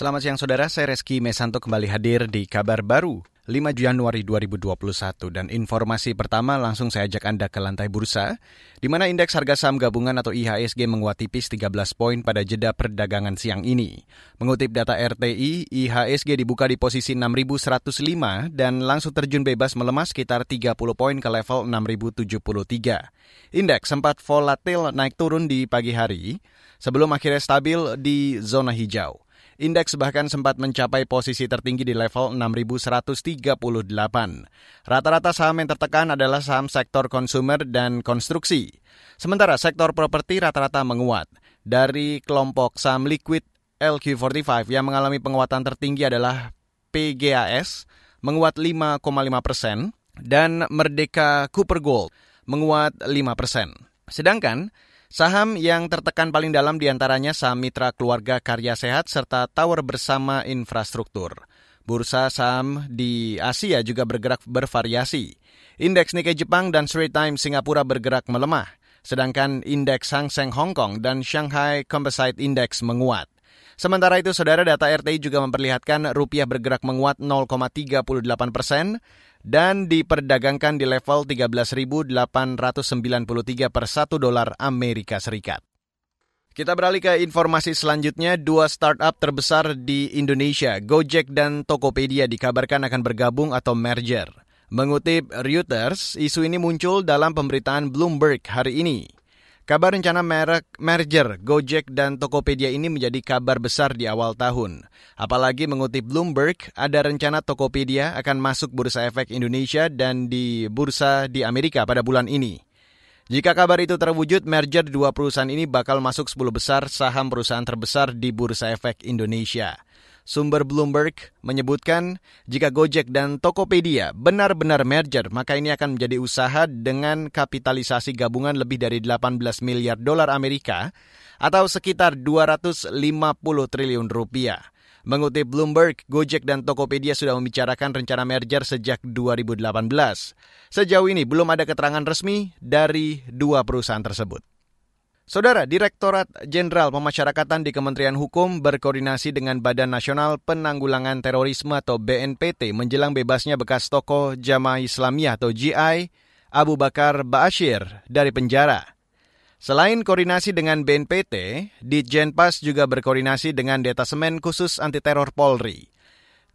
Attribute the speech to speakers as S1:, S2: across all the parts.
S1: Selamat siang saudara, saya Reski Mesanto kembali hadir di kabar baru 5 Januari 2021 dan informasi pertama langsung saya ajak Anda ke lantai bursa di mana indeks harga saham gabungan atau IHSG menguat tipis 13 poin pada jeda perdagangan siang ini. Mengutip data RTI, IHSG dibuka di posisi 6.105 dan langsung terjun bebas melemah sekitar 30 poin ke level 6.073. Indeks sempat volatil naik turun di pagi hari sebelum akhirnya stabil di zona hijau. Indeks bahkan sempat mencapai posisi tertinggi di level 6.138. Rata-rata saham yang tertekan adalah saham sektor konsumer dan konstruksi. Sementara sektor properti rata-rata menguat. Dari kelompok saham liquid LQ45 yang mengalami penguatan tertinggi adalah PGAS, menguat 5,5 persen, dan Merdeka Cooper Gold menguat 5 persen. Sedangkan Saham yang tertekan paling dalam di antaranya saham mitra keluarga karya sehat serta tower bersama infrastruktur. Bursa saham di Asia juga bergerak bervariasi. Indeks Nikkei Jepang dan Straits Times Singapura bergerak melemah, sedangkan indeks Hang Seng Hong Kong dan Shanghai Composite Index menguat. Sementara itu, saudara data RTI juga memperlihatkan rupiah bergerak menguat 0,38 persen dan diperdagangkan di level 13.893 per 1 dolar Amerika Serikat. Kita beralih ke informasi selanjutnya, dua startup terbesar di Indonesia, Gojek dan Tokopedia dikabarkan akan bergabung atau merger. Mengutip Reuters, isu ini muncul dalam pemberitaan Bloomberg hari ini. Kabar rencana merek merger Gojek dan Tokopedia ini menjadi kabar besar di awal tahun. Apalagi mengutip Bloomberg, ada rencana Tokopedia akan masuk Bursa Efek Indonesia dan di bursa di Amerika pada bulan ini. Jika kabar itu terwujud, merger dua perusahaan ini bakal masuk 10 besar saham perusahaan terbesar di Bursa Efek Indonesia. Sumber Bloomberg menyebutkan jika Gojek dan Tokopedia benar-benar merger, maka ini akan menjadi usaha dengan kapitalisasi gabungan lebih dari 18 miliar dolar Amerika atau sekitar 250 triliun rupiah. Mengutip Bloomberg, Gojek dan Tokopedia sudah membicarakan rencana merger sejak 2018. Sejauh ini belum ada keterangan resmi dari dua perusahaan tersebut. Saudara, Direktorat Jenderal Pemasyarakatan di Kementerian Hukum berkoordinasi dengan Badan Nasional Penanggulangan Terorisme atau BNPT menjelang bebasnya bekas tokoh Jamaah Islamiyah atau GI Abu Bakar Ba'asyir dari penjara. Selain koordinasi dengan BNPT, Ditjenpas juga berkoordinasi dengan Detasemen Khusus Anti Teror Polri.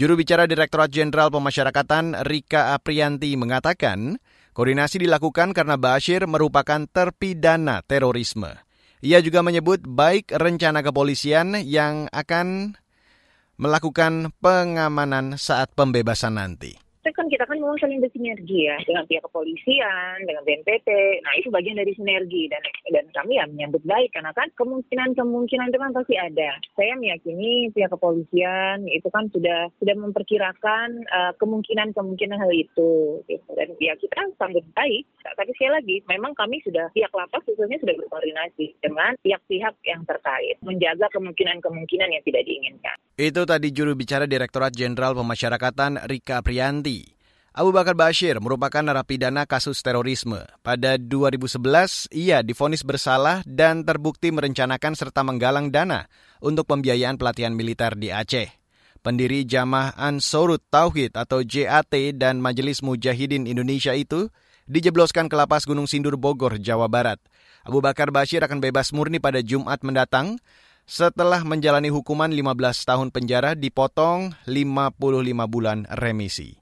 S1: Juru bicara Direktorat Jenderal Pemasyarakatan Rika Aprianti mengatakan, Koordinasi dilakukan karena Bashir merupakan terpidana terorisme. Ia juga menyebut baik rencana kepolisian yang akan melakukan pengamanan saat pembebasan nanti
S2: itu kan kita kan mau saling bersinergi ya dengan pihak kepolisian, dengan BNPT. Nah itu bagian dari sinergi dan dan kami ya menyambut baik karena kan kemungkinan-kemungkinan itu kan pasti ada. Saya meyakini pihak kepolisian itu kan sudah sudah memperkirakan uh, kemungkinan-kemungkinan hal itu. Gitu. Dan ya kita sambut baik. Tapi sekali lagi, memang kami sudah pihak lapas khususnya sudah berkoordinasi dengan pihak-pihak yang terkait menjaga kemungkinan-kemungkinan yang tidak diinginkan.
S1: Itu tadi juru bicara Direktorat Jenderal Pemasyarakatan Rika Prianti Abu Bakar Bashir merupakan narapidana kasus terorisme. Pada 2011, ia difonis bersalah dan terbukti merencanakan serta menggalang dana untuk pembiayaan pelatihan militer di Aceh. Pendiri Jamaah Ansorut Tauhid atau JAT dan Majelis Mujahidin Indonesia itu dijebloskan ke lapas Gunung Sindur Bogor, Jawa Barat. Abu Bakar Bashir akan bebas murni pada Jumat mendatang setelah menjalani hukuman 15 tahun penjara dipotong 55 bulan remisi.